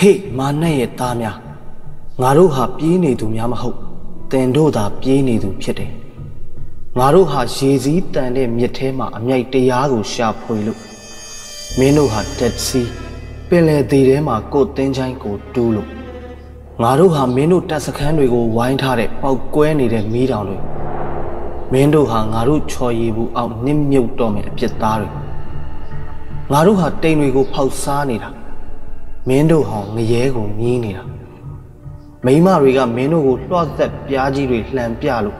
ဟေ့မာနဲ့ရဲ့သားများငါတို့ဟာပြေးနေသူများမဟုတ်တင်တို့သာပြေးနေသူဖြစ်တယ်ငါတို့ဟာရေစည်းတန်တဲ့မြစ်ထဲမှာအမြိုက်တရားကိုရှာဖွေလို့မင်းတို့ဟာတက်စီပင်လယ်သေးထဲမှာကိုယ်တင်းချိုင်းကိုတူးလို့ ငါတို့ဟာမင်းတို့တပ်စခန်းတွေကိုဝိုင်းထားတဲ့ပောက်ကွဲနေတဲ့မီးတောင်တွေမင်းတို့ဟာငါတို့ချော်ရည်ဘူးအောင်နစ်မြုပ်တော့မယ်အပြစ်သားတွေငါတို့ဟာတိမ်တွေကိုဖောက်စားနေတာမင်းတို့ဟာငရဲကိုမြင်းနေတာမိန်းမတွေကမင်းတို့ကိုလွှတ်သက်ပြားကြီးတွေလှန်ပြလို့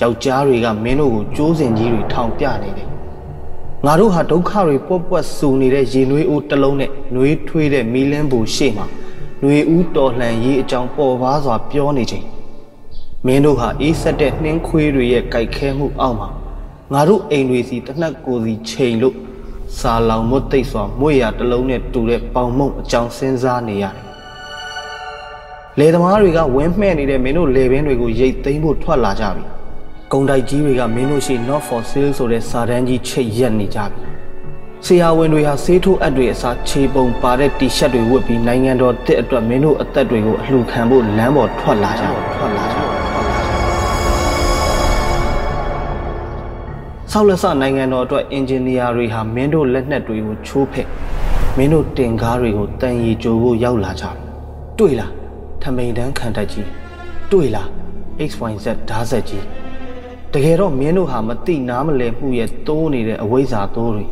ယောက်ျားတွေကမင်းတို့ကိုကြိုးစင်ကြီးတွေထောင်ပြနေတယ်ငါတို့ဟာဒုက္ခတွေပွက်ပွက်ဆူနေတဲ့ရေနွေးအိုးတစ်လုံးနဲ့နွေးထွေးတဲ့မီလန်းဘူရှေ့မှာ နွေဦးတော်လှန်ရေးအကြောင်းပေါ်ပါစွာပြောနေချိန်မင်းတို့ဟာအေးဆက်တဲ့နှင်းခွေးတွေရဲ့ကြိုက်ခဲမှုအောက်မှာငါတို့အိမ်တွေစီတနက်ကိုယ်စီချိန်လို့စာလောင်မွတ်သိပ်စွာမွေရတစ်လုံးနဲ့တူတဲ့ပေါင်မုံအကြောင်းစဉ်းစားနေရတယ်လေသမားတွေကဝင်းမှဲ့နေတဲ့မင်းတို့လေပင်တွေကိုရိတ်သိမ်းဖို့ထွက်လာကြပြီ။ကုံတိုက်ကြီးတွေကမင်းတို့ရှိ not for sale ဆိုတဲ့စာတန်းကြီးချိတ်ရက်နေကြပြီ။ ဆရာဝန်တွေဟာဆေးထိုးအပ်တွေအစားခြေပုံပါတဲ့တီရှပ်တွေဝတ်ပြီးနိုင်ငံတော်တစ်အတွက်မင်းတို့အသက်တွေကိုအလှခံဖို့လမ်းပေါ်ထွက်လာကြထွက်လာကြဆောက်လက်ဆနိုင်ငံတော်အတွက်အင်ဂျင်နီယာတွေဟာမင်းတို့လက်နက်တွေကိုချိုးဖက်မင်းတို့တင်ကားတွေကိုတန်ရီကြိုဖို့ရောက်လာကြတယ်။တွေ့လားထမိန်တန်းခံတတ်ကြီးတွေ့လား XYZ ဓာတ်ဆက်ကြီးတကယ်တော့မင်းတို့ဟာမတိနားမလဲမှုရဲ့တိုးနေတဲ့အဝိဇ္ဇာတိုးတွေ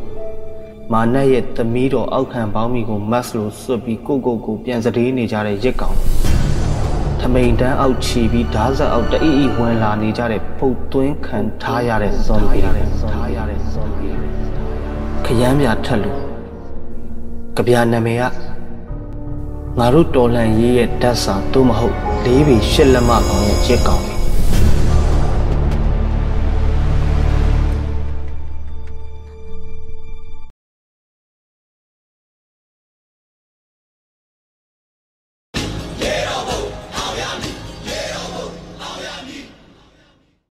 မာနရဲ့သမီးတော်အောက်ခံပေါင်းမိကိုမတ်လို့စွတ်ပြီးကိုကိုကိုပြန်စတေးနေကြတဲ့ရစ်ကောင်ထမိန်တန်းအောက်ချီပြီးဓာတ်ဆက်အောက်တအိအိဝင်လာနေကြတဲ့ပုတ်သွင်းခံထားရတဲ့ဇွန်ဘီထားရတဲ့ဇွန်ဘီခရမ်းပြထက်လို့ကြပြနာမည်ကငါတို့တော်လန်ရေးရဲ့ဓာတ်စာသို့မဟုတ်လေးပေရှစ်လက်မကောင်ရဲ့ကြက်ကောင်